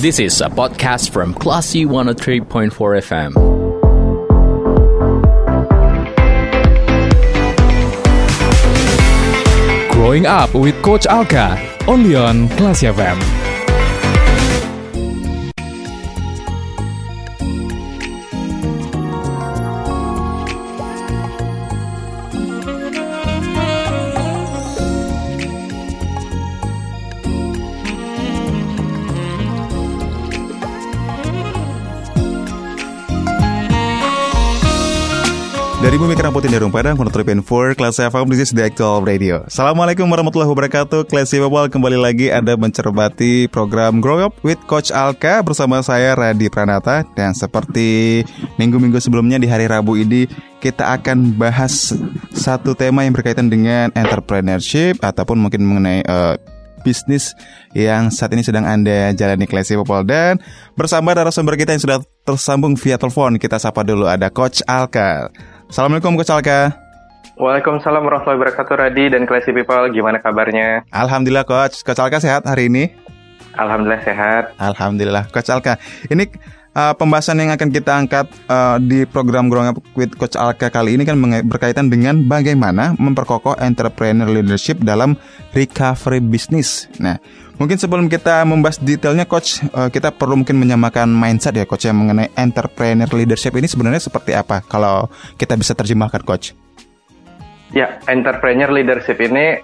This is a podcast from Classy 103.4 FM. Growing Up with Coach Alka, only on Classy FM. Dari Bumi Kerang Putih Darung Padang, 103.4, Kelas FM, this is the actual radio. Assalamualaikum warahmatullahi wabarakatuh, Kelas People kembali lagi Anda mencermati program Grow Up with Coach Alka bersama saya Radi Pranata. Dan seperti minggu-minggu sebelumnya di hari Rabu ini, kita akan bahas satu tema yang berkaitan dengan entrepreneurship ataupun mungkin mengenai uh, bisnis yang saat ini sedang Anda jalani Klesi Popol dan bersama narasumber kita yang sudah tersambung via telepon kita sapa dulu ada Coach Alka. Assalamualaikum Coach Alka. Waalaikumsalam warahmatullahi wabarakatuh Radi dan Classy People, gimana kabarnya? Alhamdulillah Coach, Coach Alka sehat hari ini? Alhamdulillah sehat. Alhamdulillah Coach Alka. Ini uh, pembahasan yang akan kita angkat uh, di program Growing Up with Coach Alka kali ini kan berkaitan dengan bagaimana memperkokoh entrepreneur leadership dalam recovery bisnis. Nah, mungkin sebelum kita membahas detailnya Coach, uh, kita perlu mungkin menyamakan mindset ya Coach yang mengenai entrepreneur leadership ini sebenarnya seperti apa kalau kita bisa terjemahkan Coach? Ya, entrepreneur leadership ini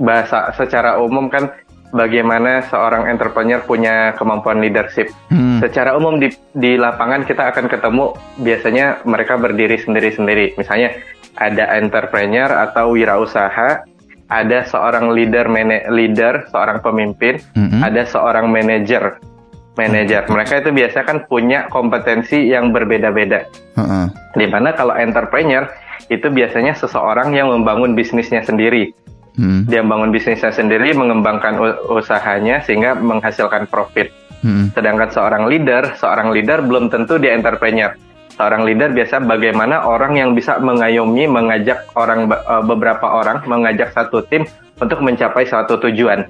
bahasa secara umum kan bagaimana seorang entrepreneur punya kemampuan leadership. Hmm. Secara umum di di lapangan kita akan ketemu biasanya mereka berdiri sendiri-sendiri. Misalnya ada entrepreneur atau wirausaha, ada seorang leader leader, seorang pemimpin, hmm. ada seorang manajer. Manajer, hmm. mereka itu biasanya kan punya kompetensi yang berbeda-beda. Hmm. Di mana kalau entrepreneur itu biasanya seseorang yang membangun bisnisnya sendiri Hmm. Dia membangun bisnisnya sendiri, mengembangkan usahanya sehingga menghasilkan profit. Hmm. Sedangkan seorang leader, seorang leader belum tentu dia entrepreneur. Seorang leader biasa bagaimana orang yang bisa mengayomi, mengajak orang e, beberapa orang, mengajak satu tim untuk mencapai suatu tujuan.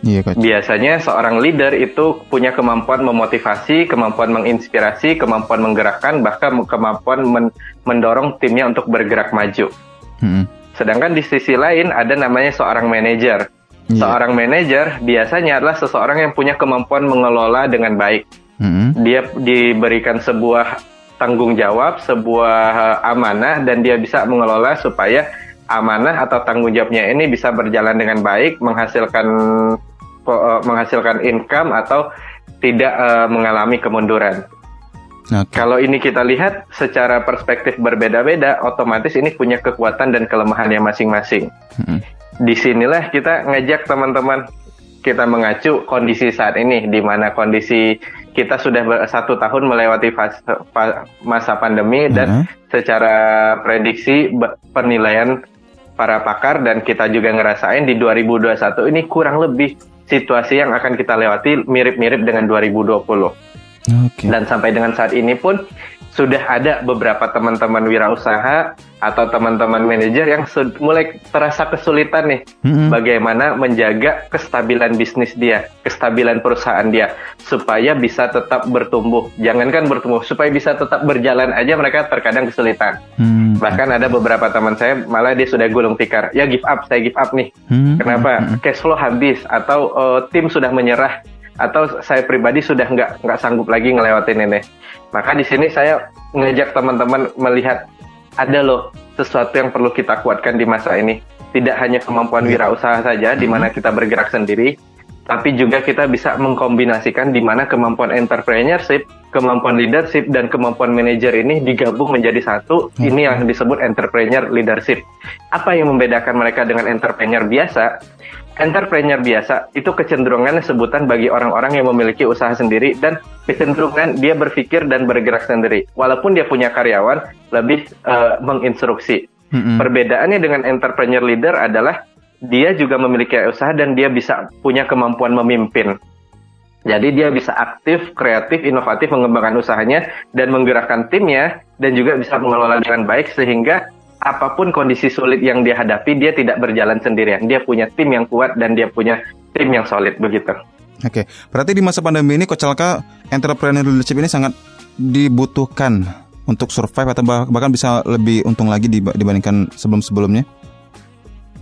Iya, Biasanya seorang leader itu punya kemampuan memotivasi, kemampuan menginspirasi, kemampuan menggerakkan, bahkan kemampuan men mendorong timnya untuk bergerak maju. Hmm. Sedangkan di sisi lain ada namanya seorang manajer. Yeah. Seorang manajer biasanya adalah seseorang yang punya kemampuan mengelola dengan baik. Mm-hmm. Dia diberikan sebuah tanggung jawab, sebuah amanah dan dia bisa mengelola supaya amanah atau tanggung jawabnya ini bisa berjalan dengan baik, menghasilkan eh, menghasilkan income atau tidak uh, mengalami kemunduran. Okay. Kalau ini kita lihat secara perspektif berbeda-beda, otomatis ini punya kekuatan dan kelemahannya masing-masing. Hmm. Di sinilah kita ngajak teman-teman kita mengacu kondisi saat ini, di mana kondisi kita sudah satu tahun melewati fase, masa pandemi dan secara prediksi penilaian para pakar dan kita juga ngerasain di 2021 ini kurang lebih situasi yang akan kita lewati mirip-mirip dengan 2020. Okay. Dan sampai dengan saat ini pun sudah ada beberapa teman-teman wirausaha atau teman-teman manajer yang mulai terasa kesulitan nih mm-hmm. bagaimana menjaga kestabilan bisnis dia, kestabilan perusahaan dia supaya bisa tetap bertumbuh. Jangankan bertumbuh, supaya bisa tetap berjalan aja mereka terkadang kesulitan. Mm-hmm. Bahkan ada beberapa teman saya malah dia sudah gulung tikar, ya give up, saya give up nih. Mm-hmm. Kenapa? Mm-hmm. Cash flow habis atau uh, tim sudah menyerah atau saya pribadi sudah nggak nggak sanggup lagi ngelewatin ini. Maka di sini saya ngejak teman-teman melihat ada loh sesuatu yang perlu kita kuatkan di masa ini. Tidak hanya kemampuan iya. wirausaha saja di mana kita bergerak sendiri, tapi juga kita bisa mengkombinasikan di mana kemampuan entrepreneurship, kemampuan leadership dan kemampuan manajer ini digabung menjadi satu. Ini yang disebut entrepreneur leadership. Apa yang membedakan mereka dengan entrepreneur biasa? Entrepreneur biasa itu kecenderungannya sebutan bagi orang-orang yang memiliki usaha sendiri dan kecenderungan dia berpikir dan bergerak sendiri. Walaupun dia punya karyawan, lebih uh, menginstruksi. Mm-hmm. Perbedaannya dengan entrepreneur leader adalah dia juga memiliki usaha dan dia bisa punya kemampuan memimpin. Jadi dia bisa aktif, kreatif, inovatif mengembangkan usahanya dan menggerakkan timnya dan juga bisa mengelola dengan baik sehingga apa pun kondisi sulit yang dia hadapi, dia tidak berjalan sendirian. Dia punya tim yang kuat dan dia punya tim yang solid begitu. Oke, berarti di masa pandemi ini Coach Alka, entrepreneur leadership ini sangat dibutuhkan untuk survive atau bahkan bisa lebih untung lagi dibandingkan sebelum-sebelumnya?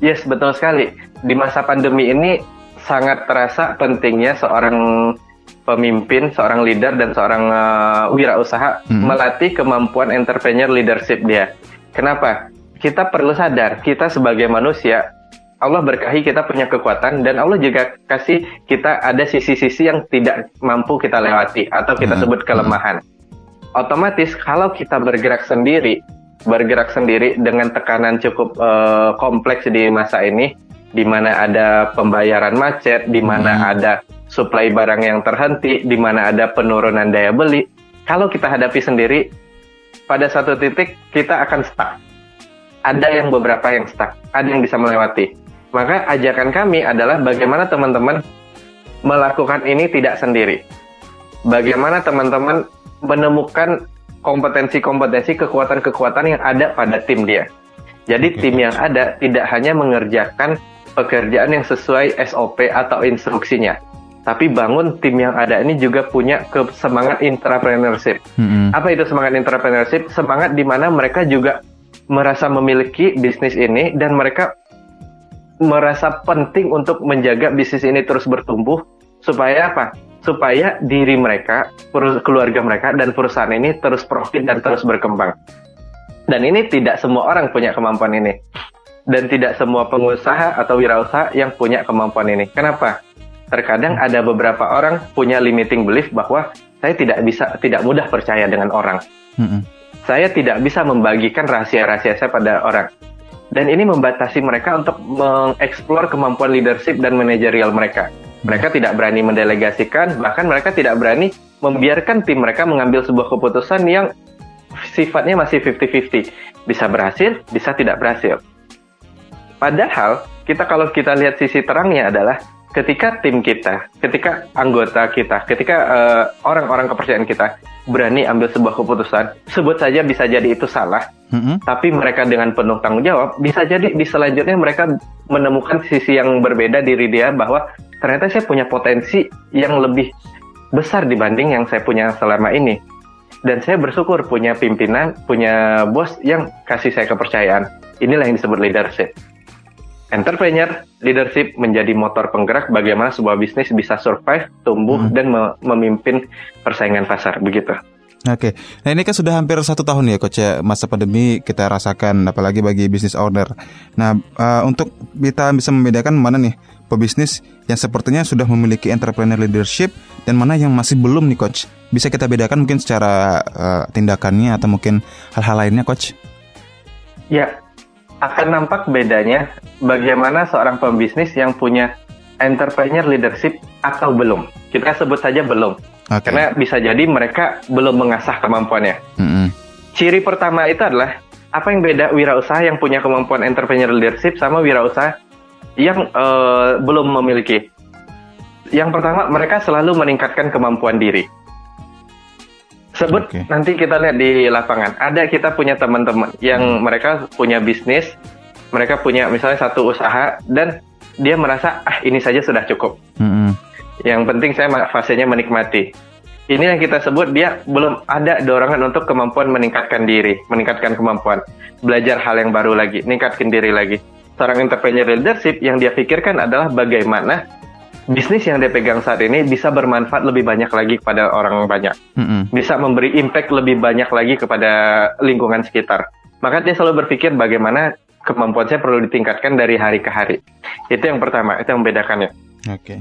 Yes, betul sekali. Di masa pandemi ini sangat terasa pentingnya seorang pemimpin, seorang leader dan seorang uh, wirausaha hmm. melatih kemampuan entrepreneur leadership dia. Kenapa? Kita perlu sadar, kita sebagai manusia Allah berkahi kita punya kekuatan dan Allah juga kasih kita ada sisi-sisi yang tidak mampu kita lewati atau kita hmm. sebut kelemahan. Otomatis kalau kita bergerak sendiri, bergerak sendiri dengan tekanan cukup uh, kompleks di masa ini, di mana ada pembayaran macet, di mana hmm. ada suplai barang yang terhenti, di mana ada penurunan daya beli. Kalau kita hadapi sendiri, pada satu titik kita akan stuck. Ada yang beberapa yang stuck, ada yang bisa melewati maka ajakan kami adalah bagaimana teman-teman melakukan ini tidak sendiri. Bagaimana teman-teman menemukan kompetensi-kompetensi kekuatan-kekuatan yang ada pada tim dia. Jadi tim yang ada tidak hanya mengerjakan pekerjaan yang sesuai SOP atau instruksinya, tapi bangun tim yang ada ini juga punya ke semangat entrepreneurship. Mm-hmm. Apa itu semangat entrepreneurship? Semangat di mana mereka juga merasa memiliki bisnis ini dan mereka merasa penting untuk menjaga bisnis ini terus bertumbuh supaya apa? Supaya diri mereka, keluarga mereka dan perusahaan ini terus profit dan terus berkembang. Dan ini tidak semua orang punya kemampuan ini. Dan tidak semua pengusaha atau wirausaha yang punya kemampuan ini. Kenapa? Terkadang ada beberapa orang punya limiting belief bahwa saya tidak bisa, tidak mudah percaya dengan orang. Mm -hmm. Saya tidak bisa membagikan rahasia-rahasia saya pada orang dan ini membatasi mereka untuk mengeksplor kemampuan leadership dan manajerial mereka. Mereka tidak berani mendelegasikan, bahkan mereka tidak berani membiarkan tim mereka mengambil sebuah keputusan yang sifatnya masih 50-50. Bisa berhasil, bisa tidak berhasil. Padahal, kita kalau kita lihat sisi terangnya adalah ketika tim kita, ketika anggota kita, ketika uh, orang-orang kepercayaan kita berani ambil sebuah keputusan, sebut saja bisa jadi itu salah, mm-hmm. tapi mereka dengan penuh tanggung jawab, bisa jadi di selanjutnya mereka menemukan sisi yang berbeda diri dia bahwa ternyata saya punya potensi yang lebih besar dibanding yang saya punya selama ini. Dan saya bersyukur punya pimpinan, punya bos yang kasih saya kepercayaan. Inilah yang disebut leadership entrepreneur leadership menjadi motor penggerak bagaimana sebuah bisnis bisa survive, tumbuh hmm. dan me memimpin persaingan pasar begitu. Oke, nah ini kan sudah hampir satu tahun ya coach ya masa pandemi kita rasakan apalagi bagi bisnis owner. Nah uh, untuk kita bisa membedakan mana nih pebisnis yang sepertinya sudah memiliki entrepreneur leadership dan mana yang masih belum nih coach. Bisa kita bedakan mungkin secara uh, tindakannya atau mungkin hal-hal lainnya coach? Ya, akan nampak bedanya bagaimana seorang pembisnis yang punya entrepreneur leadership atau belum. Kita sebut saja belum. Okay. Karena bisa jadi mereka belum mengasah kemampuannya. Mm -hmm. Ciri pertama itu adalah apa yang beda wirausaha yang punya kemampuan entrepreneur leadership sama wirausaha yang uh, belum memiliki. Yang pertama, mereka selalu meningkatkan kemampuan diri. Sebut okay. nanti kita lihat di lapangan. Ada kita punya teman-teman yang hmm. mereka punya bisnis, mereka punya misalnya satu usaha dan dia merasa ah ini saja sudah cukup. Hmm. Yang penting saya fasenya menikmati. Ini yang kita sebut dia belum ada dorongan untuk kemampuan meningkatkan diri, meningkatkan kemampuan, belajar hal yang baru lagi, meningkatkan diri lagi. Seorang entrepreneur leadership yang dia pikirkan adalah bagaimana bisnis yang dia pegang saat ini bisa bermanfaat lebih banyak lagi kepada orang banyak, mm-hmm. bisa memberi impact lebih banyak lagi kepada lingkungan sekitar. Maka dia selalu berpikir bagaimana kemampuan saya perlu ditingkatkan dari hari ke hari. Itu yang pertama, itu yang membedakannya. Oke. Okay.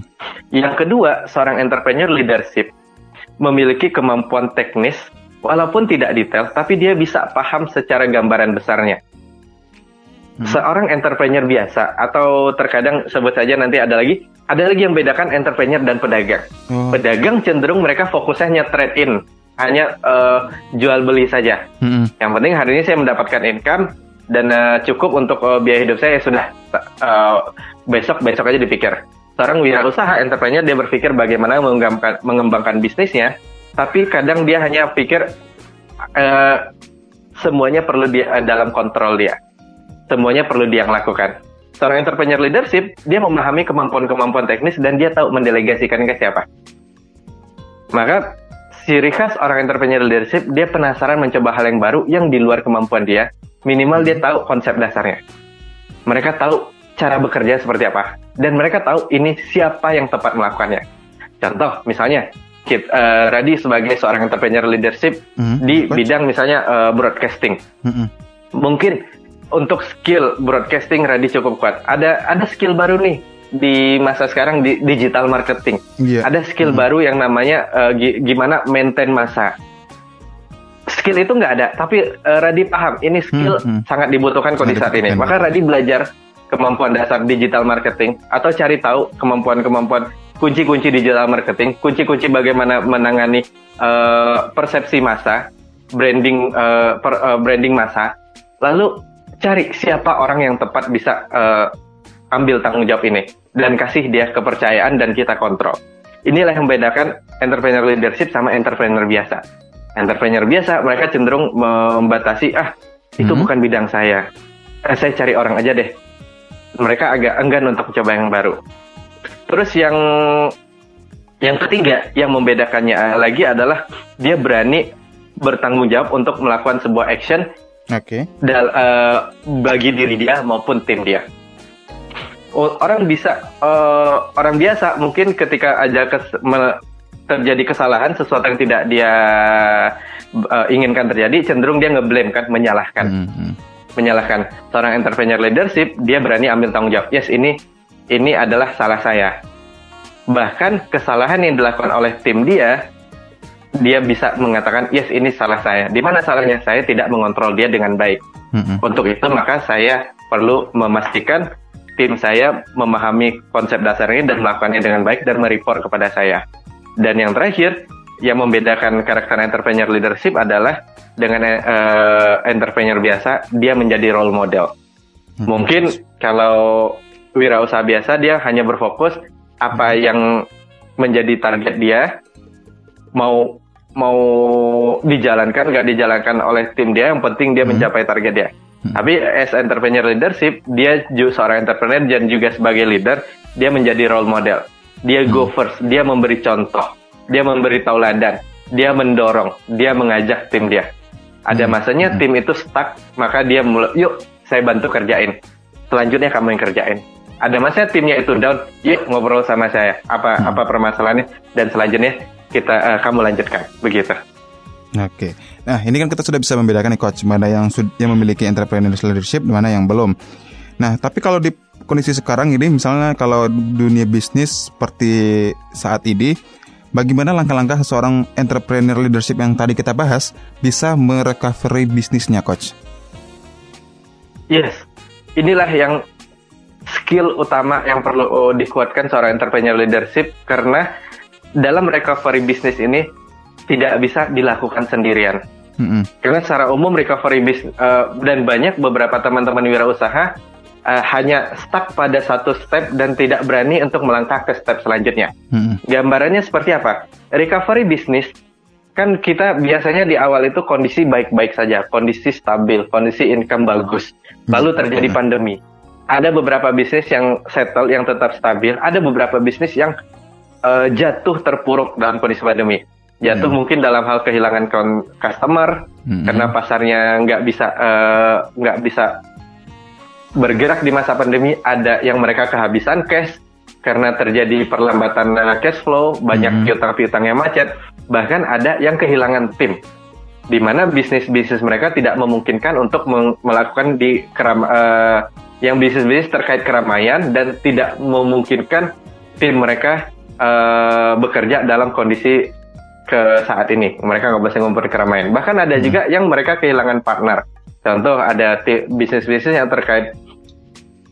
Yang kedua, seorang entrepreneur leadership memiliki kemampuan teknis walaupun tidak detail, tapi dia bisa paham secara gambaran besarnya. Hmm. Seorang entrepreneur biasa atau terkadang sebut saja nanti ada lagi ada lagi yang bedakan entrepreneur dan pedagang. Hmm. Pedagang cenderung mereka fokusnya hanya trade in, hanya uh, jual beli saja. Hmm. Yang penting hari ini saya mendapatkan income dan uh, cukup untuk uh, biaya hidup saya ya sudah uh, besok besok aja dipikir. Seorang wirausaha entrepreneur dia berpikir bagaimana mengembangkan, mengembangkan bisnisnya, tapi kadang dia hanya pikir uh, semuanya perlu dia dalam kontrol dia semuanya perlu dia lakukan. seorang entrepreneur leadership dia memahami kemampuan-kemampuan teknis dan dia tahu mendelegasikan ke siapa. Maka ciri khas orang entrepreneur leadership dia penasaran mencoba hal yang baru yang di luar kemampuan dia. Minimal dia tahu konsep dasarnya. Mereka tahu cara bekerja seperti apa dan mereka tahu ini siapa yang tepat melakukannya. Contoh misalnya Kit, uh, Radi sebagai seorang entrepreneur leadership mm-hmm. di bidang misalnya uh, broadcasting. Mm-hmm. Mungkin untuk skill broadcasting Radi cukup kuat. Ada ada skill baru nih di masa sekarang di digital marketing. Yeah. Ada skill mm-hmm. baru yang namanya uh, gimana maintain masa. Skill itu nggak ada, tapi uh, Radi paham ini skill mm-hmm. sangat dibutuhkan kondisi saat ini. Maka Radi belajar kemampuan dasar digital marketing atau cari tahu kemampuan-kemampuan kunci-kunci digital marketing, kunci-kunci bagaimana menangani uh, persepsi masa, branding uh, per, uh, branding masa, lalu cari siapa orang yang tepat bisa uh, ambil tanggung jawab ini dan kasih dia kepercayaan dan kita kontrol. Inilah yang membedakan entrepreneur leadership sama entrepreneur biasa. Entrepreneur biasa mereka cenderung membatasi ah itu hmm. bukan bidang saya. Eh, saya cari orang aja deh. Mereka agak enggan untuk coba yang baru. Terus yang yang ketiga yang membedakannya lagi adalah dia berani bertanggung jawab untuk melakukan sebuah action Oke. Okay. uh, bagi diri dia maupun tim dia. Orang bisa uh, orang biasa mungkin ketika aja kes, me, terjadi kesalahan sesuatu yang tidak dia uh, inginkan terjadi cenderung dia ngeblame kan menyalahkan. Mm -hmm. Menyalahkan seorang entrepreneur leadership dia berani ambil tanggung jawab. Yes, ini ini adalah salah saya. Bahkan kesalahan yang dilakukan oleh tim dia, dia bisa mengatakan, yes ini salah saya. Di mana salahnya? Saya tidak mengontrol dia dengan baik. Mm-hmm. Untuk itu maka saya perlu memastikan tim saya memahami konsep dasar ini dan melakukannya dengan baik dan mereport kepada saya. Dan yang terakhir, yang membedakan karakter entrepreneur leadership adalah dengan uh, entrepreneur biasa, dia menjadi role model. Mm-hmm. Mungkin kalau wirausaha biasa dia hanya berfokus apa hmm. yang menjadi target dia mau mau dijalankan nggak dijalankan oleh tim dia yang penting dia hmm. mencapai target dia hmm. tapi as entrepreneur leadership dia seorang entrepreneur dan juga sebagai leader dia menjadi role model dia hmm. go first dia memberi contoh dia memberi tauladan dia mendorong dia mengajak tim dia ada hmm. masanya hmm. tim itu stuck maka dia mulai yuk saya bantu kerjain selanjutnya kamu yang kerjain ada masanya timnya itu down, yuk ngobrol sama saya apa hmm. apa permasalahannya dan selanjutnya kita uh, kamu lanjutkan begitu. Oke, nah ini kan kita sudah bisa membedakan nih coach mana yang yang memiliki entrepreneurial leadership, mana yang belum. Nah, tapi kalau di kondisi sekarang ini, misalnya kalau dunia bisnis seperti saat ini, bagaimana langkah-langkah seorang entrepreneur leadership yang tadi kita bahas bisa merecovery bisnisnya, coach? Yes, inilah yang skill utama yang perlu oh, dikuatkan seorang entrepreneur leadership karena dalam recovery bisnis ini tidak bisa dilakukan sendirian. Mm-hmm. Karena secara umum recovery bisnis uh, dan banyak beberapa teman-teman wirausaha uh, hanya stuck pada satu step dan tidak berani untuk melangkah ke step selanjutnya. Mm-hmm. Gambarannya seperti apa? Recovery bisnis kan kita biasanya di awal itu kondisi baik-baik saja, kondisi stabil, kondisi income bagus. Lalu terjadi pandemi ada beberapa bisnis yang settle yang tetap stabil, ada beberapa bisnis yang uh, jatuh terpuruk dalam kondisi pandemi. Jatuh hmm. mungkin dalam hal kehilangan customer hmm. karena pasarnya nggak bisa uh, nggak bisa bergerak di masa pandemi. Ada yang mereka kehabisan cash karena terjadi perlambatan uh, cash flow, banyak hmm. piutang-piutang yang macet. Bahkan ada yang kehilangan tim di mana bisnis-bisnis mereka tidak memungkinkan untuk melakukan di keram uh, yang bisnis-bisnis terkait keramaian dan tidak memungkinkan tim mereka uh, bekerja dalam kondisi ke saat ini. Mereka nggak bisa ngumpul keramaian. Bahkan ada hmm. juga yang mereka kehilangan partner. Contoh ada bisnis-bisnis yang terkait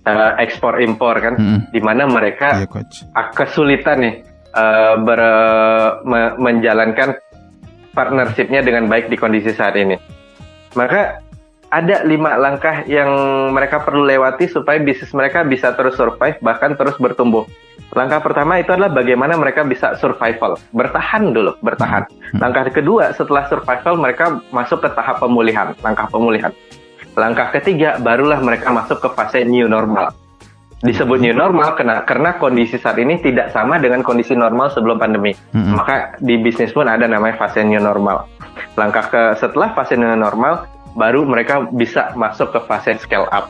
uh, ekspor impor kan, hmm. di mana mereka yeah, kesulitan nih uh, ber, me, menjalankan partnershipnya dengan baik di kondisi saat ini. Maka ada lima langkah yang mereka perlu lewati supaya bisnis mereka bisa terus survive bahkan terus bertumbuh. Langkah pertama itu adalah bagaimana mereka bisa survival, bertahan dulu, bertahan. Hmm. Langkah kedua setelah survival mereka masuk ke tahap pemulihan, langkah pemulihan. Langkah ketiga barulah mereka masuk ke fase new normal. Disebut new normal karena karena kondisi saat ini tidak sama dengan kondisi normal sebelum pandemi. Mm-mm. Maka di bisnis pun ada namanya fase new normal. Langkah ke setelah fase new normal baru mereka bisa masuk ke fase scale up.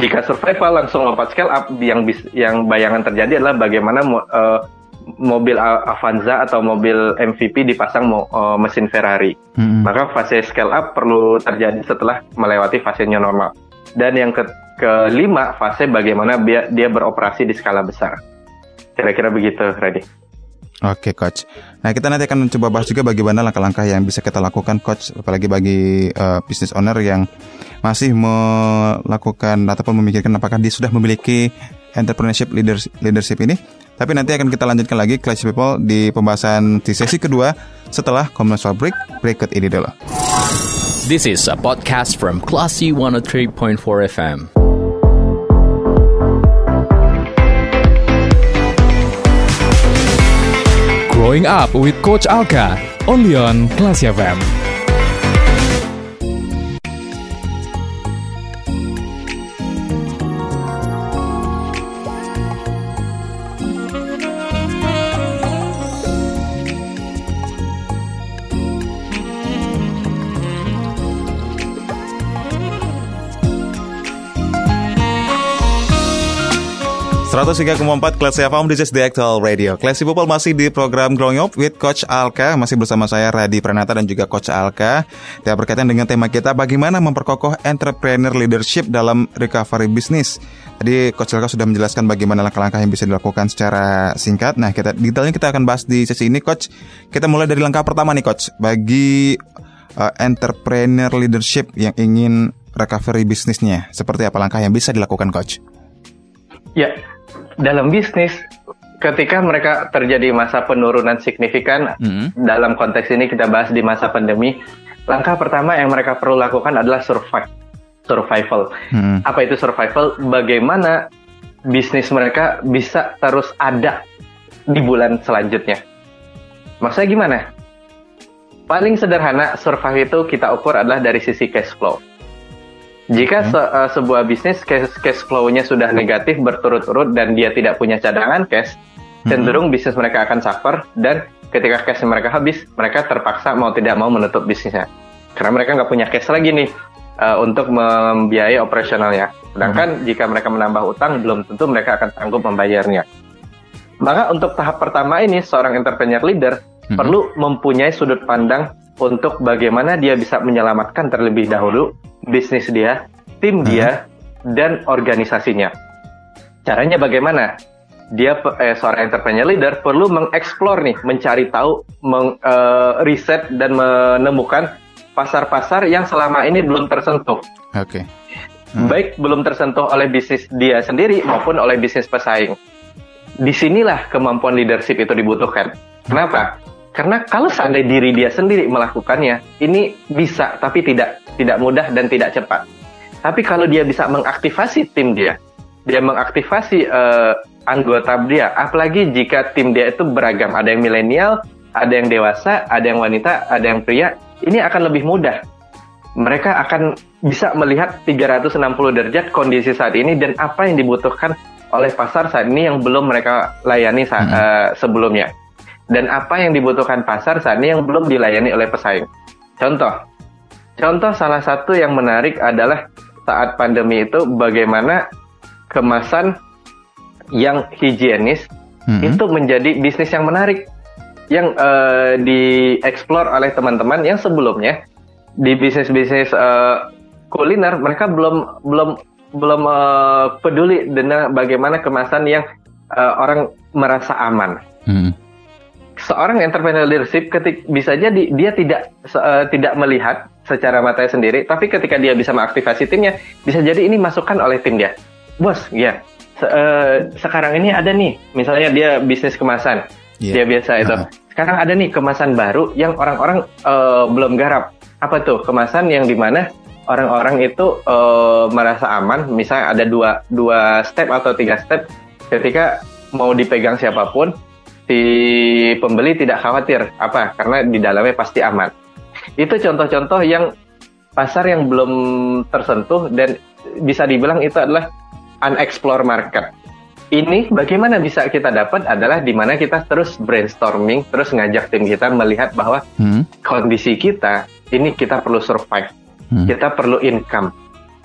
Jika survival langsung lompat scale up, yang bis, yang bayangan terjadi adalah bagaimana eh, mobil Avanza atau mobil MVP dipasang eh, mesin Ferrari. Mm-mm. Maka fase scale up perlu terjadi setelah melewati fase new normal. Dan yang ke kelima fase bagaimana dia, dia beroperasi di skala besar. Kira-kira begitu, Ready. Oke coach. Nah kita nanti akan mencoba bahas juga bagaimana langkah-langkah yang bisa kita lakukan coach, apalagi bagi eh, business owner yang masih melakukan ataupun memikirkan apakah dia sudah memiliki entrepreneurship leaders- leadership ini. Tapi nanti akan kita lanjutkan lagi Classy People di pembahasan di sesi kedua setelah commercial break berikut ini dulu. This is a podcast from Classy 103.4 FM. Growing Up with Coach Alka, only on Classy FM. Empat Classy FM, this is the actual radio. Classy People masih di program Growing Up with Coach Alka. Masih bersama saya Radi Pranata dan juga Coach Alka. Dan berkaitan dengan tema kita, bagaimana memperkokoh entrepreneur leadership dalam recovery bisnis. Tadi Coach Alka sudah menjelaskan bagaimana langkah-langkah yang bisa dilakukan secara singkat. Nah, kita detailnya kita akan bahas di sesi ini, Coach. Kita mulai dari langkah pertama nih, Coach. Bagi uh, entrepreneur leadership yang ingin recovery bisnisnya, seperti apa langkah yang bisa dilakukan, Coach? Ya, dalam bisnis ketika mereka terjadi masa penurunan signifikan Mhm. dalam konteks ini kita bahas di masa pandemi, langkah pertama yang mereka perlu lakukan adalah survive, survival. Hmm. Apa itu survival? Bagaimana bisnis mereka bisa terus ada di bulan selanjutnya? Maksudnya gimana? Paling sederhana survive itu kita ukur adalah dari sisi cash flow. Jika se- eh, sebuah bisnis cash, cash flow-nya sudah negatif berturut-turut dan dia tidak punya cadangan cash, cenderung bisnis mereka akan suffer dan ketika cash mereka habis, mereka terpaksa mau tidak mau menutup bisnisnya. Karena mereka nggak punya cash lagi nih eh, untuk membiayai operasionalnya. Sedangkan jika mereka menambah utang, belum tentu mereka akan sanggup membayarnya. Maka untuk tahap pertama ini, seorang entrepreneur leader Mhm. perlu mempunyai sudut pandang untuk bagaimana dia bisa menyelamatkan terlebih dahulu bisnis dia, tim dia, dan organisasinya. Caranya bagaimana? Dia eh, seorang entrepreneur leader perlu mengeksplor nih, mencari tahu, meng, eh, riset dan menemukan pasar-pasar yang selama ini belum tersentuh. Oke. Hmm. Baik belum tersentuh oleh bisnis dia sendiri maupun oleh bisnis pesaing. Di sinilah kemampuan leadership itu dibutuhkan. Kenapa? Karena kalau seandainya diri dia sendiri melakukannya, ini bisa tapi tidak tidak mudah dan tidak cepat. Tapi kalau dia bisa mengaktifasi tim dia, dia mengaktifasi eh, anggota dia, apalagi jika tim dia itu beragam, ada yang milenial, ada yang dewasa, ada yang wanita, ada yang pria, ini akan lebih mudah. Mereka akan bisa melihat 360 derajat kondisi saat ini dan apa yang dibutuhkan oleh pasar saat ini yang belum mereka layani sa- Mhm. eh, sebelumnya. Dan apa yang dibutuhkan pasar saat ini yang belum dilayani oleh pesaing. Contoh, contoh salah satu yang menarik adalah saat pandemi itu bagaimana kemasan yang higienis Mhm. itu menjadi bisnis yang menarik yang eh, dieksplor oleh teman-teman yang sebelumnya di bisnis-bisnis eh, kuliner mereka belum belum belum eh, peduli dengan bagaimana kemasan yang eh, orang merasa aman Hmm. Seorang entrepreneur leadership ketik bisa jadi dia tidak eh, tidak melihat secara matanya sendiri tapi ketika dia bisa mengaktifasi timnya bisa jadi ini masukan oleh tim dia bos ya se- eh, sekarang ini ada nih misalnya dia bisnis kemasan Iya. dia biasa itu Ah. sekarang ada nih kemasan baru yang orang-orang eh, belum garap apa tuh kemasan yang di mana orang-orang itu eh, merasa aman misalnya ada dua dua step atau tiga step ketika mau dipegang siapa pun si pembeli tidak khawatir apa karena di dalamnya pasti aman itu contoh-contoh yang pasar yang belum tersentuh dan bisa dibilang itu adalah unexplore market. Ini bagaimana bisa kita dapat adalah di mana kita terus brainstorming, terus ngajak tim kita melihat bahwa Hmm. kondisi kita ini kita perlu survive, Hmm. kita perlu income.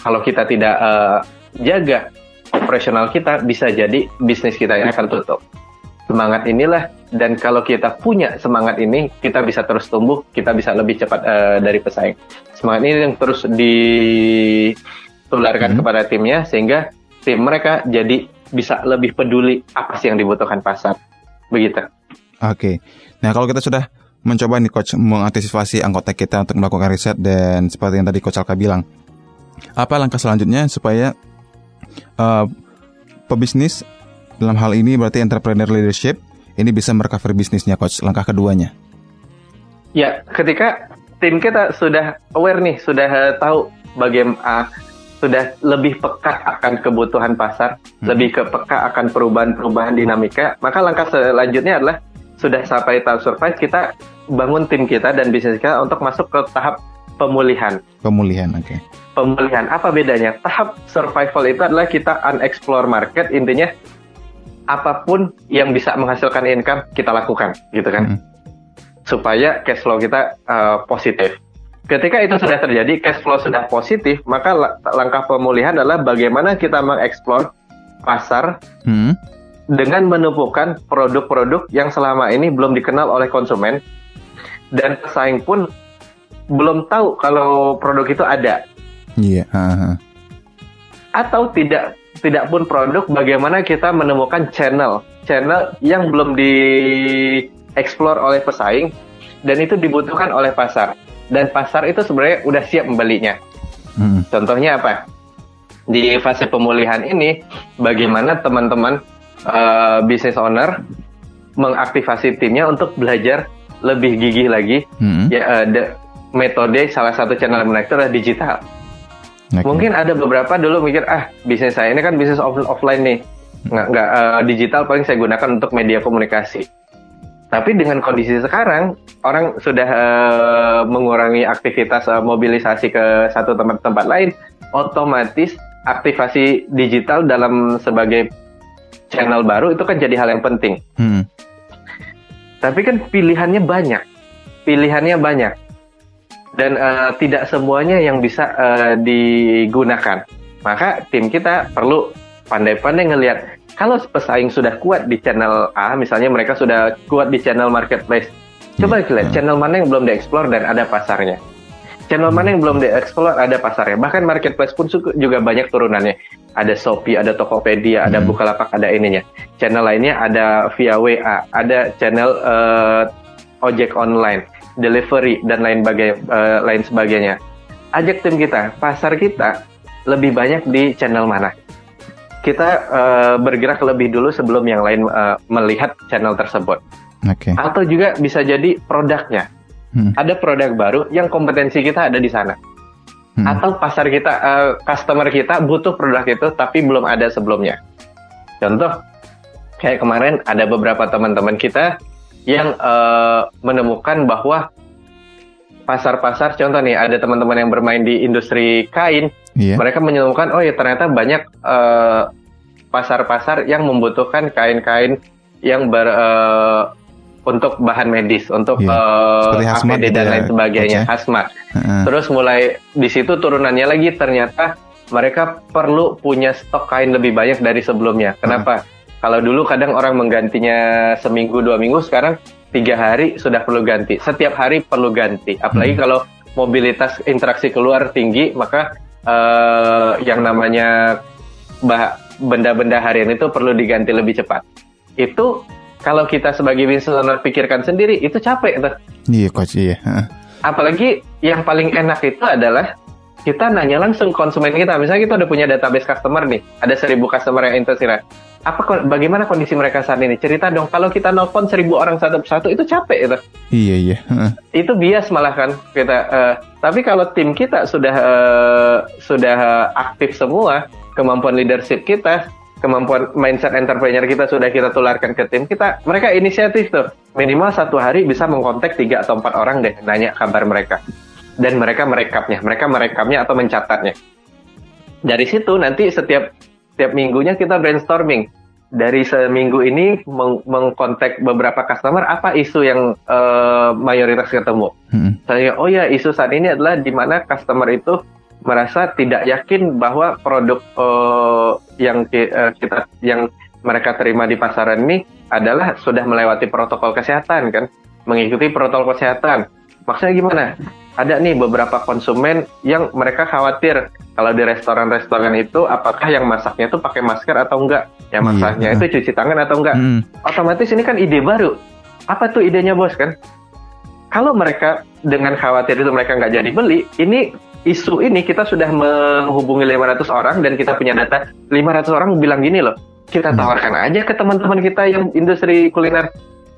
Kalau kita tidak eh, jaga operasional kita, bisa jadi bisnis kita ini akan tutup. Semangat inilah dan kalau kita punya semangat ini, kita bisa terus tumbuh, kita bisa lebih cepat eh, dari pesaing. Semangat ini yang terus ditularkan Hmm. kepada timnya sehingga tim mereka jadi bisa lebih peduli apa sih yang dibutuhkan pasar. Begitu. Oke. Nah, kalau kita sudah mencoba nih coach mengantisipasi anggota kita untuk melakukan riset dan seperti yang tadi coach Alka bilang, apa langkah selanjutnya supaya uh, pebisnis dalam hal ini berarti entrepreneur leadership ini bisa merecover bisnisnya coach. Langkah keduanya. Ya, ketika tim kita sudah aware nih, sudah tahu bagaimana sudah lebih peka akan kebutuhan pasar, lebih ke peka akan perubahan-perubahan dinamika, maka langkah selanjutnya adalah sudah sampai tahap survive, kita bangun tim kita dan bisnis kita untuk masuk ke tahap pemulihan. Pemulihan, oke. Pemulihan apa bedanya? Tahap survival itu adalah kita unexplore market, intinya apa pun yang bisa menghasilkan income kita lakukan, gitu kan? Hmm. supaya cash flow kita uh, positif. Ketika itu sudah terjadi, cash flow sudah positif, maka la- langkah pemulihan adalah bagaimana kita mengeksplor pasar Hmm. dengan menumpukan produk-produk yang selama ini belum dikenal oleh konsumen dan pesaing pun belum tahu kalau produk itu ada Iya. ha-ha. atau tidak tidak pun produk bagaimana kita menemukan channel channel yang belum dieksplor oleh pesaing dan itu dibutuhkan oleh pasar. Dan pasar itu sebenarnya udah siap membelinya. Hmm. contohnya apa? Di fase pemulihan ini bagaimana teman-teman eh, business owner mengaktifasi timnya untuk belajar lebih gigih lagi? Hmm. ya de- metode salah satu channel menarik itu adalah digital Oke. Mungkin ada beberapa dulu mikir ah bisnis saya ini kan bisnis off- offline nih, nggak nggak eh, digital paling saya gunakan untuk media komunikasi. Tapi dengan kondisi sekarang orang sudah eh, mengurangi aktivitas eh, mobilisasi ke satu tempat-tempat lain, otomatis aktivasi digital dalam sebagai channel baru itu kan jadi hal yang penting. Hmm. Tapi kan pilihannya banyak, pilihannya banyak, dan eh, tidak semuanya yang bisa eh, digunakan. Maka tim kita perlu pandai-pandai ngelihat kalau pesaing sudah kuat di channel A, misalnya mereka sudah kuat di channel marketplace, coba Hmm, lihat channel mana yang belum dieksplor dan ada pasarnya. Channel mana yang belum dieksplor ada pasarnya. Bahkan marketplace pun juga banyak turunannya. Ada Shopee, ada Tokopedia, ada Hmm. Bukalapak, ada ininya. Channel lainnya ada via WA, ada channel eh, ojek online, delivery dan lain bagai, eh, lain sebagainya. Ajak tim kita, pasar kita lebih banyak di channel mana? Kita eh, bergerak lebih dulu sebelum yang lain eh, melihat channel tersebut. Oke. Atau juga bisa jadi produknya. Hmm. Ada produk baru yang kompetensi kita ada di sana. Hmm. Atau pasar kita, eh, customer kita butuh produk itu tapi belum ada sebelumnya. Contoh, kayak kemarin ada beberapa teman-teman kita yang eh, menemukan bahwa pasar-pasar, contoh nih ada teman-teman yang bermain di industri kain, Iya. mereka menemukan oh ya ternyata banyak eh, pasar-pasar yang membutuhkan kain-kain yang ber eh, untuk bahan medis, untuk Seperti hazmat APD dan ya, lain sebagainya, Coach ya? hazmat. Heeh. Terus mulai di situ turunannya lagi ternyata mereka perlu punya stok kain lebih banyak dari sebelumnya. Kenapa? Kalau dulu kadang orang menggantinya seminggu dua minggu, sekarang tiga hari sudah perlu ganti. Setiap hari perlu ganti. Apalagi kalau mobilitas interaksi keluar tinggi, maka eh, yang namanya benda-benda harian itu perlu diganti lebih cepat. Itu kalau kita sebagai business owner pikirkan sendiri, itu capek tuh. Iya coach, iya. Apalagi yang paling enak itu adalah kita nanya langsung konsumen kita. Misalnya kita udah punya database customer nih, ada seribu customer yang tersirat. Apa kon- bagaimana kondisi mereka saat ini? Cerita dong. Kalau kita nelfon seribu orang satu persatu itu capek itu. Iya, iya. Itu bias malah kan kita. eh, tapi kalau tim kita sudah eh, sudah aktif semua, kemampuan leadership kita, kemampuan mindset entrepreneur kita sudah kita tularkan ke tim kita. Mereka inisiatif tuh. Minimal satu hari bisa mengkontak tiga atau empat orang deh, nanya kabar mereka. Dan mereka merekapnya, mereka merekamnya atau mencatatnya. Dari situ nanti setiap tiap minggunya kita brainstorming dari seminggu ini meng mengkontak beberapa customer apa isu yang uh, mayoritas ketemu. Hmm. Saya oh ya isu saat ini adalah di mana customer itu merasa tidak yakin bahwa produk uh, yang uh, kita yang mereka terima di pasaran ini adalah sudah melewati protokol kesehatan kan, mengikuti protokol kesehatan. Maksudnya gimana? Ada nih beberapa konsumen yang mereka khawatir kalau di restoran-restoran itu apakah yang masaknya itu pakai masker atau enggak yang iya, masaknya iya. itu cuci tangan atau enggak hmm. otomatis ini kan ide baru apa tuh idenya bos kan kalau mereka dengan khawatir itu mereka nggak jadi beli ini isu ini kita sudah menghubungi 500 orang dan kita punya data 500 orang bilang gini loh kita hmm. tawarkan aja ke teman-teman kita yang industri kuliner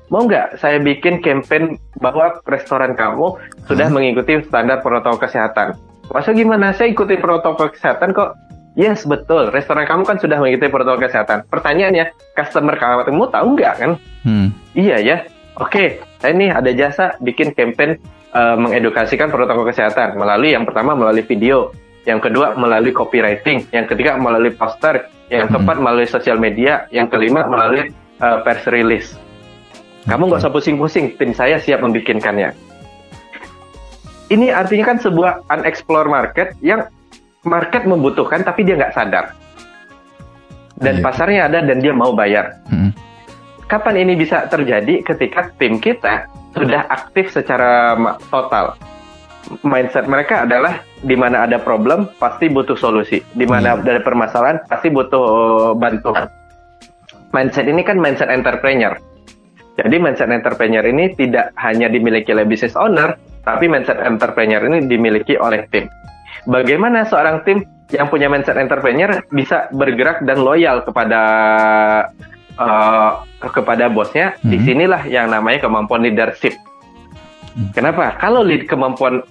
mau nggak saya bikin campaign bahwa restoran kamu sudah hmm. mengikuti standar protokol kesehatan Masa gimana? Saya ikuti protokol kesehatan kok. Yes, betul. Restoran kamu kan sudah mengikuti protokol kesehatan. Pertanyaannya, customer kamu tahu nggak kan? Hmm. Iya ya. Oke, saya ini ada jasa bikin campaign uh, mengedukasikan protokol kesehatan melalui yang pertama melalui video, yang kedua melalui copywriting, yang ketiga melalui poster, yang hmm. keempat melalui sosial media, yang kelima melalui uh, press release. Kamu nggak usah pusing-pusing, tim saya siap membikinkannya ini artinya kan sebuah unexplored market yang market membutuhkan tapi dia nggak sadar dan yeah. pasarnya ada dan dia mau bayar. Hmm. Kapan ini bisa terjadi? Ketika tim kita sudah aktif secara total. Mindset mereka adalah di mana ada problem pasti butuh solusi, di mana hmm. ada permasalahan pasti butuh uh, bantuan. Mindset ini kan mindset entrepreneur. Jadi mindset entrepreneur ini tidak hanya dimiliki oleh business owner, tapi mindset entrepreneur ini dimiliki oleh tim. Bagaimana seorang tim yang punya mindset entrepreneur bisa bergerak dan loyal kepada uh, kepada bosnya? Mm-hmm. Di sinilah yang namanya kemampuan leadership. Mm. Kenapa? Kalau lead kemampuan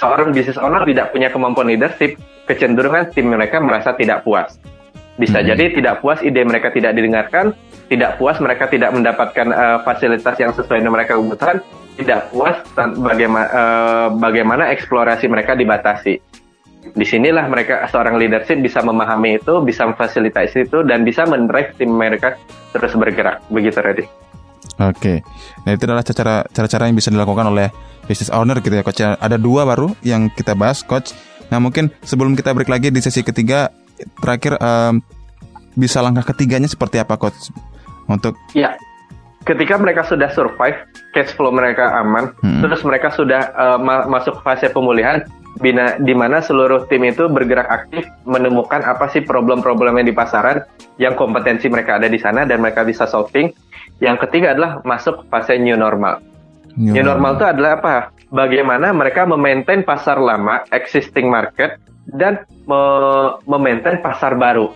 seorang business owner tidak punya kemampuan leadership, kecenderungan tim mereka merasa tidak puas. Bisa hmm. jadi tidak puas ide mereka tidak didengarkan, tidak puas mereka tidak mendapatkan uh, fasilitas yang sesuai dengan mereka kebutuhan, tidak puas bagaimana uh, bagaimana eksplorasi mereka dibatasi. Di sinilah mereka seorang leadership bisa memahami itu, bisa memfasilitasi itu, dan bisa mendrive tim mereka terus bergerak. Begitu, Reddy. Oke, nah itu adalah cara cara yang bisa dilakukan oleh business owner gitu ya, coach. Ada dua baru yang kita bahas, coach. Nah mungkin sebelum kita break lagi di sesi ketiga, terakhir um, bisa langkah ketiganya seperti apa, coach? Untuk ya, ketika mereka sudah survive, cash flow mereka aman, hmm. terus mereka sudah uh, ma masuk fase pemulihan, bina, di mana seluruh tim itu bergerak aktif menemukan apa sih problem-problem yang di pasaran, yang kompetensi mereka ada di sana dan mereka bisa solving. Yang ketiga adalah masuk fase new normal. New, new normal itu adalah apa? Bagaimana mereka memaintain pasar lama, existing market, dan me memaintain pasar baru.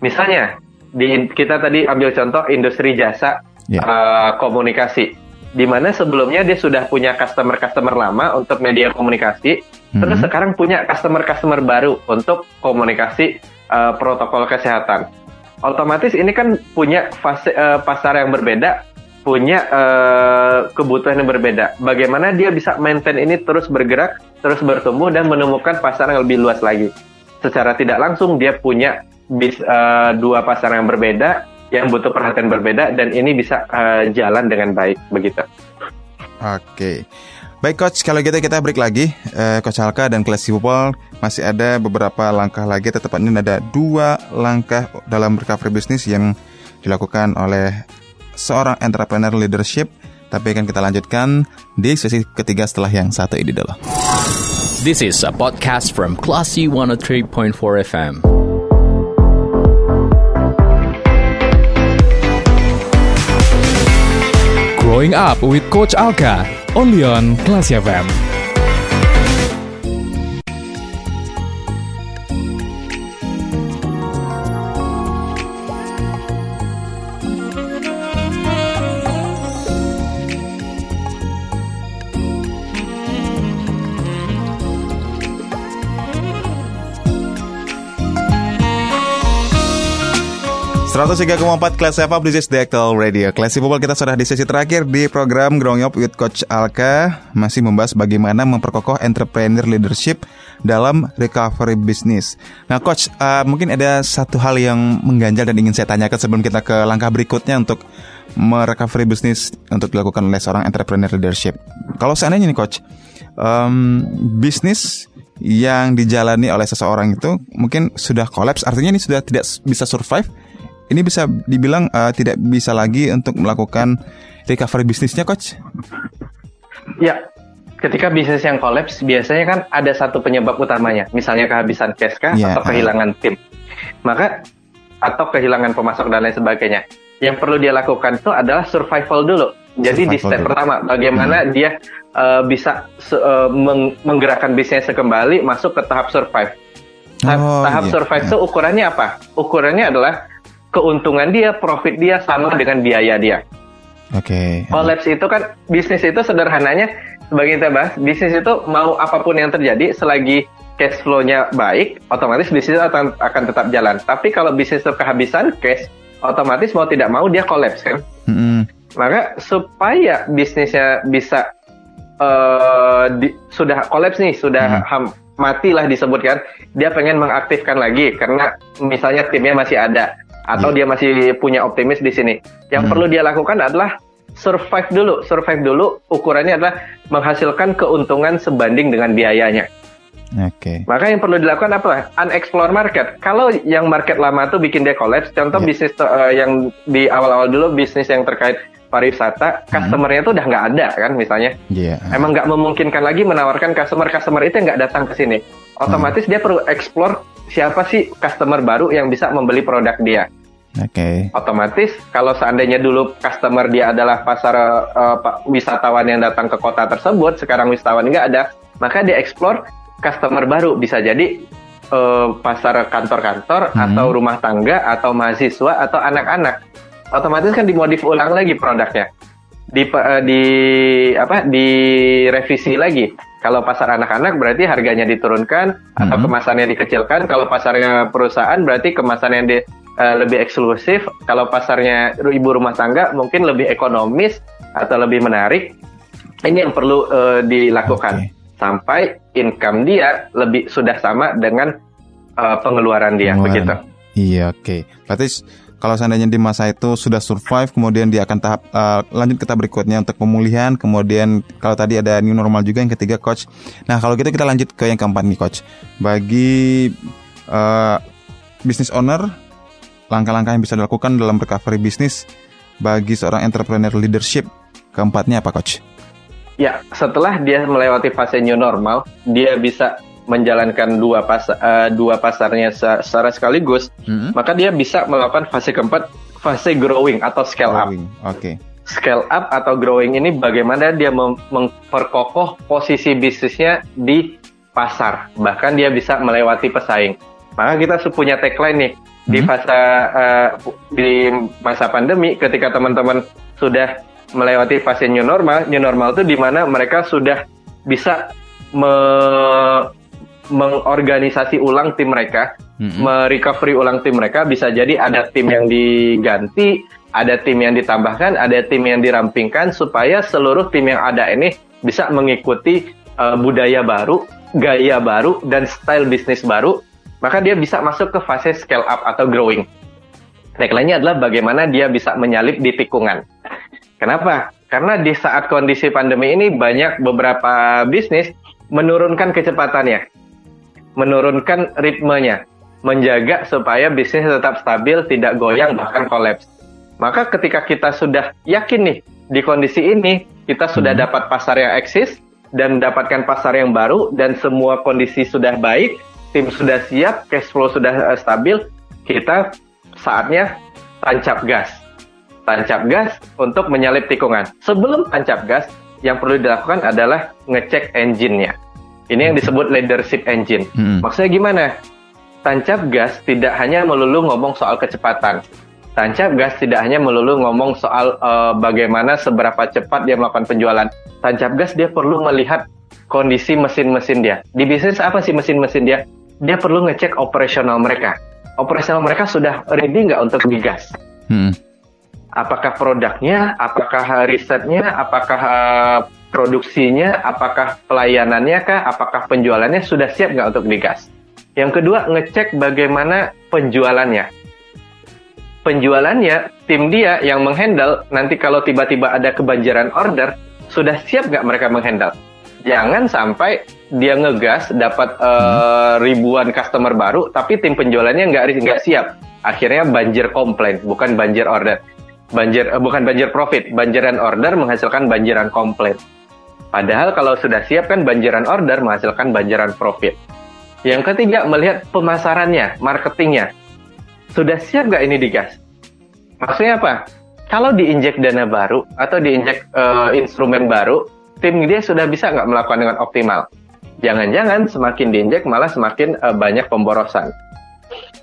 Misalnya, di kita tadi ambil contoh industri jasa yeah. Ya. uh, komunikasi di mana sebelumnya dia sudah punya customer-customer lama untuk media komunikasi, mm-hmm. terus sekarang punya customer-customer baru untuk komunikasi uh, protokol kesehatan. Otomatis ini kan punya fase uh, pasar yang berbeda, punya uh, kebutuhan yang berbeda. Bagaimana dia bisa maintain ini terus bergerak, terus bertumbuh dan menemukan pasar yang lebih luas lagi. Secara tidak langsung dia punya bis, uh, dua pasar yang berbeda yang butuh perhatian berbeda dan ini bisa uh, jalan dengan baik begitu. Oke. Baik coach, kalau gitu kita break lagi. Uh, coach Alka dan Classy Football masih ada beberapa langkah lagi. Tetapnya ada dua langkah dalam recovery bisnis yang dilakukan oleh seorang entrepreneur leadership. Tapi akan kita lanjutkan di sesi ketiga setelah yang satu ini dulu. This is a podcast from Classy 103.4 FM. Growing Up with Coach Alka, only on Class FM. 103,4 Kelas is The Actual Radio. Kelas People kita sudah di sesi terakhir di program Growing Up with Coach Alka. Masih membahas bagaimana memperkokoh entrepreneur leadership dalam recovery business. Nah Coach, uh, mungkin ada satu hal yang mengganjal dan ingin saya tanyakan sebelum kita ke langkah berikutnya untuk merecovery bisnis untuk dilakukan oleh seorang entrepreneur leadership. Kalau seandainya nih Coach, um, bisnis yang dijalani oleh seseorang itu mungkin sudah kolaps artinya ini sudah tidak bisa survive ini bisa dibilang uh, tidak bisa lagi untuk melakukan recovery bisnisnya, coach? Ya, ketika bisnis yang kolaps biasanya kan ada satu penyebab utamanya, misalnya kehabisan cash kah yeah. atau kehilangan tim, maka atau kehilangan pemasok dan lain sebagainya. Yang perlu dia lakukan itu adalah survival dulu. Jadi survival di step dulu. pertama, bagaimana hmm. dia uh, bisa uh, meng menggerakkan bisnisnya kembali masuk ke tahap survive. Tahap, oh, tahap iya, survive itu ukurannya apa? Ukurannya adalah keuntungan dia, profit dia sama dengan biaya dia. Oke. Okay. Collapse itu kan bisnis itu sederhananya sebagai kita bahas, bisnis itu mau apa pun yang terjadi selagi cash flow-nya baik, otomatis bisnis akan akan tetap jalan. Tapi kalau bisnis itu kehabisan cash, otomatis mau tidak mau dia collapse kan. Mm -hmm. Maka supaya bisnisnya bisa uh, di, sudah collapse nih, sudah mm -hmm. ham, matilah disebutkan, dia pengen mengaktifkan lagi karena misalnya timnya masih ada atau yeah. dia masih punya optimis di sini. Yang hmm. perlu dia lakukan adalah survive dulu. Survive dulu ukurannya adalah menghasilkan keuntungan sebanding dengan biayanya. Oke. Okay. Maka yang perlu dilakukan apa? Unexplore market. Kalau yang market lama tuh bikin dia collapse, contoh yeah. bisnis uh, yang di awal-awal dulu bisnis yang terkait pariwisata, hmm. customernya tuh udah nggak ada kan misalnya. Yeah. Emang nggak memungkinkan lagi menawarkan customer-customer itu nggak datang ke sini. Otomatis hmm. dia perlu explore siapa sih customer baru yang bisa membeli produk dia. Oke. Okay. Otomatis kalau seandainya dulu customer dia adalah pasar uh, wisatawan yang datang ke kota tersebut, sekarang wisatawan nggak ada, maka dia explore customer baru bisa jadi uh, pasar kantor-kantor hmm. atau rumah tangga atau mahasiswa atau anak-anak. Otomatis kan dimodif ulang lagi produknya. Di uh, di apa? direvisi lagi kalau pasar anak-anak berarti harganya diturunkan hmm. atau kemasannya dikecilkan. Kalau pasarnya perusahaan berarti kemasan yang di, uh, lebih eksklusif. Kalau pasarnya ibu rumah tangga mungkin lebih ekonomis atau lebih menarik. Ini yang perlu uh, dilakukan okay. sampai income dia lebih sudah sama dengan uh, pengeluaran dia pengeluaran. begitu. Iya, oke. Okay. Berarti kalau seandainya di masa itu sudah survive, kemudian dia akan tahap uh, lanjut ke tahap berikutnya untuk pemulihan. Kemudian kalau tadi ada new normal juga yang ketiga, coach. Nah kalau gitu kita lanjut ke yang keempat nih, coach. Bagi uh, business owner, langkah-langkah yang bisa dilakukan dalam recovery bisnis bagi seorang entrepreneur leadership keempatnya apa, coach? Ya, setelah dia melewati fase new normal, dia bisa menjalankan dua pas uh, dua pasarnya secara sekaligus, mm-hmm. maka dia bisa melakukan fase keempat, fase growing atau scale growing. up. Oke. Okay. Scale up atau growing ini bagaimana dia mem- memperkokoh posisi bisnisnya di pasar, bahkan dia bisa melewati pesaing. Maka kita punya tagline nih mm-hmm. di fase uh, di masa pandemi, ketika teman-teman sudah melewati fase new normal, new normal itu di mana mereka sudah bisa me mengorganisasi ulang tim mereka, mm-hmm. merecovery ulang tim mereka. Bisa jadi ada tim yang diganti, ada tim yang ditambahkan, ada tim yang dirampingkan supaya seluruh tim yang ada ini bisa mengikuti uh, budaya baru, gaya baru, dan style bisnis baru. Maka dia bisa masuk ke fase scale up atau growing. Tagline-nya adalah bagaimana dia bisa menyalip di tikungan. Kenapa? Karena di saat kondisi pandemi ini banyak beberapa bisnis menurunkan kecepatannya menurunkan ritmenya, menjaga supaya bisnis tetap stabil, tidak goyang bahkan kolaps. Maka ketika kita sudah yakin nih di kondisi ini, kita sudah hmm. dapat pasar yang eksis dan dapatkan pasar yang baru dan semua kondisi sudah baik, tim sudah siap, cash flow sudah uh, stabil, kita saatnya tancap gas. Tancap gas untuk menyalip tikungan. Sebelum tancap gas, yang perlu dilakukan adalah ngecek engine-nya. Ini yang disebut leadership engine. Hmm. Maksudnya gimana? Tancap gas tidak hanya melulu ngomong soal kecepatan. Tancap gas tidak hanya melulu ngomong soal uh, bagaimana seberapa cepat dia melakukan penjualan. Tancap gas dia perlu melihat kondisi mesin-mesin dia. Di bisnis apa sih mesin-mesin dia? Dia perlu ngecek operasional mereka. operasional mereka sudah ready nggak untuk digas? Hmm. Apakah produknya, apakah risetnya, apakah uh, produksinya, apakah pelayanannya kah, apakah penjualannya sudah siap nggak untuk digas? Yang kedua, ngecek bagaimana penjualannya. Penjualannya, tim dia yang menghandle, nanti kalau tiba-tiba ada kebanjiran order, sudah siap nggak mereka menghandle? Jangan sampai dia ngegas dapat uh, ribuan customer baru, tapi tim penjualannya nggak nggak siap. Akhirnya banjir komplain, bukan banjir order. Banjir uh, bukan banjir profit, banjiran order menghasilkan banjiran komplain. Padahal kalau sudah siap kan banjiran order menghasilkan banjiran profit. Yang ketiga, melihat pemasarannya, marketingnya. Sudah siap nggak ini digas? Maksudnya apa? Kalau diinjek dana baru atau diinjek uh, instrumen baru, tim dia sudah bisa nggak melakukan dengan optimal? Jangan-jangan semakin diinjek malah semakin uh, banyak pemborosan.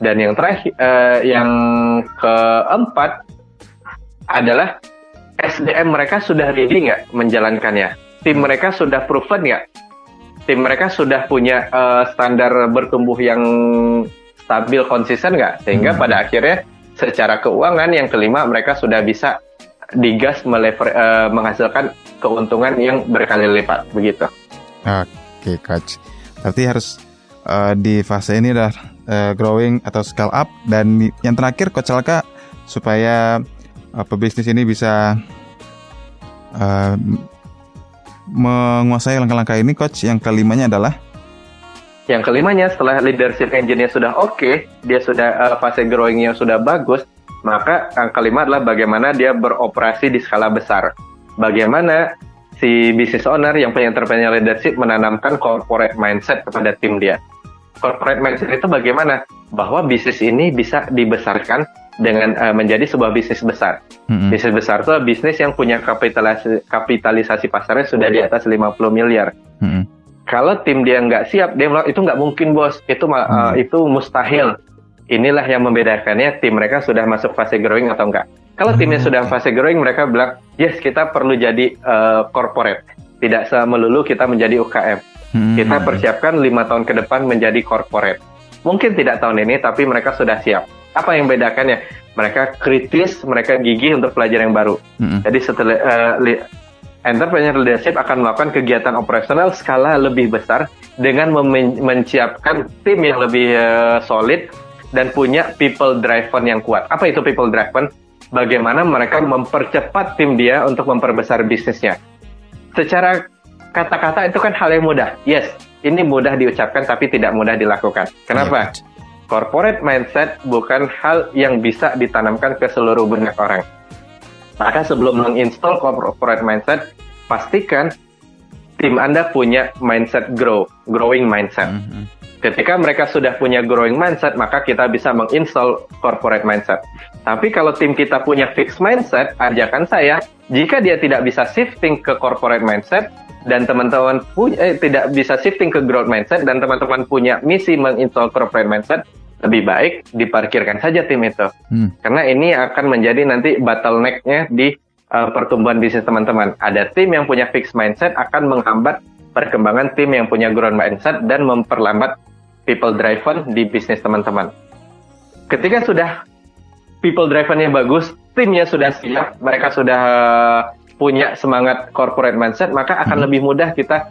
Dan yang terakhir, uh, yang keempat adalah SDM mereka sudah ready nggak menjalankannya? Tim mereka sudah proven nggak tim mereka sudah punya uh, standar bertumbuh yang stabil konsisten nggak sehingga hmm. pada akhirnya secara keuangan yang kelima mereka sudah bisa digas melever, uh, menghasilkan keuntungan yang berkali lipat begitu. Oke coach, berarti harus uh, di fase ini udah uh, growing atau scale up dan yang terakhir coach Alka supaya uh, pebisnis ini bisa uh, menguasai langkah-langkah ini coach? Yang kelimanya adalah? Yang kelimanya setelah leadership engine-nya sudah oke okay, dia sudah uh, fase growing-nya sudah bagus maka yang kelima adalah bagaimana dia beroperasi di skala besar. Bagaimana si business owner yang punya entrepreneur leadership menanamkan corporate mindset kepada tim dia. Corporate mindset itu bagaimana? Bahwa bisnis ini bisa dibesarkan dengan uh, menjadi sebuah bisnis besar. Mm-hmm. Bisnis besar itu bisnis yang punya kapitalisasi, kapitalisasi pasarnya sudah di atas 50 miliar. Mm-hmm. Kalau tim dia nggak siap, dia bilang itu nggak mungkin bos, itu mm-hmm. uh, itu mustahil. Inilah yang membedakannya tim mereka sudah masuk fase growing atau enggak. Kalau timnya mm-hmm. sudah fase growing, mereka bilang yes kita perlu jadi uh, corporate, tidak melulu kita menjadi UKM. Mm-hmm. Kita persiapkan lima tahun ke depan menjadi corporate. Mungkin tidak tahun ini, tapi mereka sudah siap apa yang membedakannya? Mereka kritis, mereka gigih untuk pelajaran yang baru. Mm-hmm. Jadi setelah uh, li- entrepreneur leadership akan melakukan kegiatan operasional skala lebih besar dengan mem- menciapkan tim yang lebih uh, solid dan punya people driven yang kuat. Apa itu people driven? Bagaimana mereka mempercepat tim dia untuk memperbesar bisnisnya. Secara kata-kata itu kan hal yang mudah. Yes, ini mudah diucapkan tapi tidak mudah dilakukan. Kenapa? Yeah, corporate mindset bukan hal yang bisa ditanamkan ke seluruh banyak orang. Maka sebelum menginstall corporate mindset, pastikan tim Anda punya mindset grow, growing mindset. Mm -hmm. Ketika mereka sudah punya growing mindset, maka kita bisa menginstall corporate mindset. Tapi kalau tim kita punya fixed mindset, ajakan saya, jika dia tidak bisa shifting ke corporate mindset, dan teman-teman punya eh, tidak bisa shifting ke growth mindset dan teman-teman punya misi menginstall corporate mindset, lebih baik diparkirkan saja tim itu. Hmm. Karena ini akan menjadi nanti bottleneck-nya di uh, pertumbuhan bisnis teman-teman. Ada tim yang punya fixed mindset akan menghambat perkembangan tim yang punya growth mindset dan memperlambat people driven di bisnis teman-teman. Ketika sudah people driven-nya bagus, timnya sudah siap, mereka sudah punya semangat corporate mindset, maka akan hmm. lebih mudah kita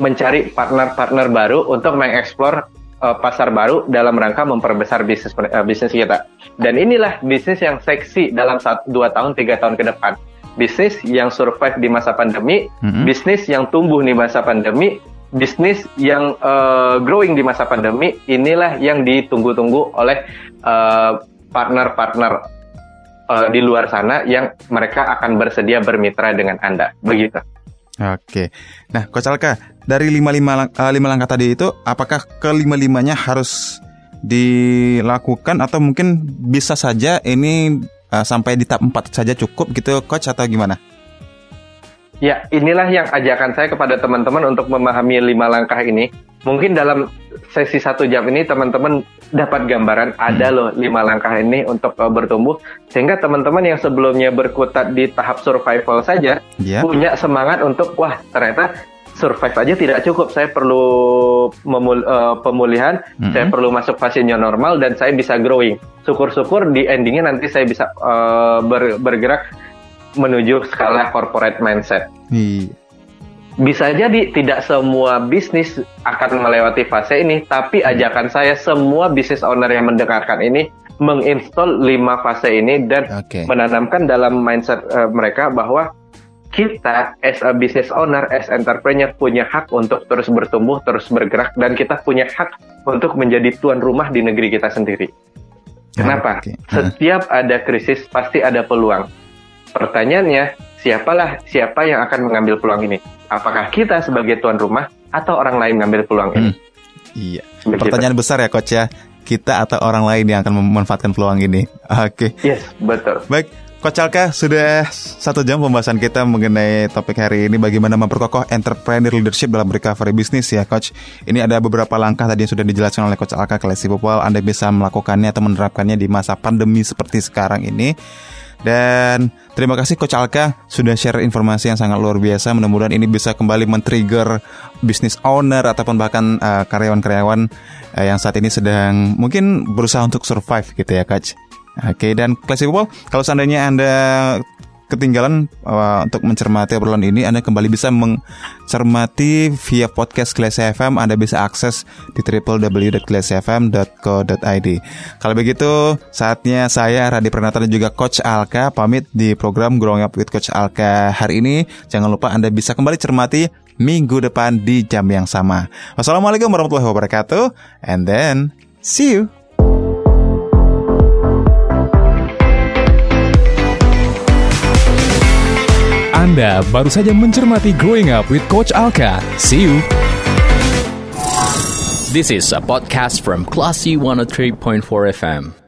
mencari partner-partner baru untuk mengeksplor uh, pasar baru dalam rangka memperbesar bisnis uh, bisnis kita. Dan inilah bisnis yang seksi dalam satu, dua tahun, tiga tahun ke depan. Bisnis yang survive di masa pandemi, mm-hmm. bisnis yang tumbuh di masa pandemi, bisnis yang uh, growing di masa pandemi. Inilah yang ditunggu-tunggu oleh uh, partner-partner uh, di luar sana yang mereka akan bersedia bermitra dengan Anda. Begitu. Oke. Nah, Coach Alka, dari lima lima uh, lima langkah tadi itu, apakah kelima limanya harus dilakukan atau mungkin bisa saja ini uh, sampai di tahap 4 saja cukup gitu, Coach atau gimana? Ya, inilah yang ajakan saya kepada teman-teman untuk memahami lima langkah ini. Mungkin dalam sesi satu jam ini teman-teman dapat gambaran ada hmm. loh lima langkah ini untuk uh, bertumbuh sehingga teman-teman yang sebelumnya berkutat di tahap survival saja yeah. punya semangat untuk wah ternyata survive aja tidak cukup. Saya perlu memul uh, pemulihan, mm-hmm. saya perlu masuk fase new normal dan saya bisa growing. Syukur-syukur di endingnya nanti saya bisa uh, ber, bergerak menuju skala corporate mindset. Iya. Bisa jadi tidak semua bisnis akan melewati fase ini, tapi ajakan saya semua bisnis owner yang mendengarkan ini menginstall lima fase ini dan okay. menanamkan dalam mindset uh, mereka bahwa kita as a business owner, as entrepreneur punya hak untuk terus bertumbuh, terus bergerak dan kita punya hak untuk menjadi tuan rumah di negeri kita sendiri. Kenapa? Okay. Setiap ada krisis pasti ada peluang. Pertanyaannya, siapalah siapa yang akan mengambil peluang ini? Apakah kita sebagai tuan rumah atau orang lain mengambil peluang ini? Hmm. Iya. Begitu. Pertanyaan besar ya coach ya. Kita atau orang lain yang akan memanfaatkan peluang ini. Oke. Okay. Yes, betul. Baik, Coach Alka, sudah satu jam pembahasan kita mengenai topik hari ini bagaimana memperkokoh entrepreneur leadership dalam recovery bisnis ya Coach. Ini ada beberapa langkah tadi yang sudah dijelaskan oleh Coach Alka Klesi Popol. Anda bisa melakukannya atau menerapkannya di masa pandemi seperti sekarang ini. Dan terima kasih Coach Alka sudah share informasi yang sangat luar biasa. Mudah-mudahan ini bisa kembali men-trigger business owner ataupun bahkan uh, karyawan-karyawan uh, yang saat ini sedang mungkin berusaha untuk survive gitu ya Coach. Oke, dan Classic People, kalau seandainya Anda ketinggalan uh, untuk mencermati obrolan ini, Anda kembali bisa mencermati via podcast Class FM. Anda bisa akses di www.classfm.co.id. Kalau begitu, saatnya saya Radi Pranata dan juga Coach Alka pamit di program Growing Up with Coach Alka hari ini. Jangan lupa Anda bisa kembali cermati minggu depan di jam yang sama. Wassalamualaikum warahmatullahi wabarakatuh, and then see you. Anda baru saja mencermati Growing Up with Coach Alka. See you. This is a podcast from Classy 103.4 FM.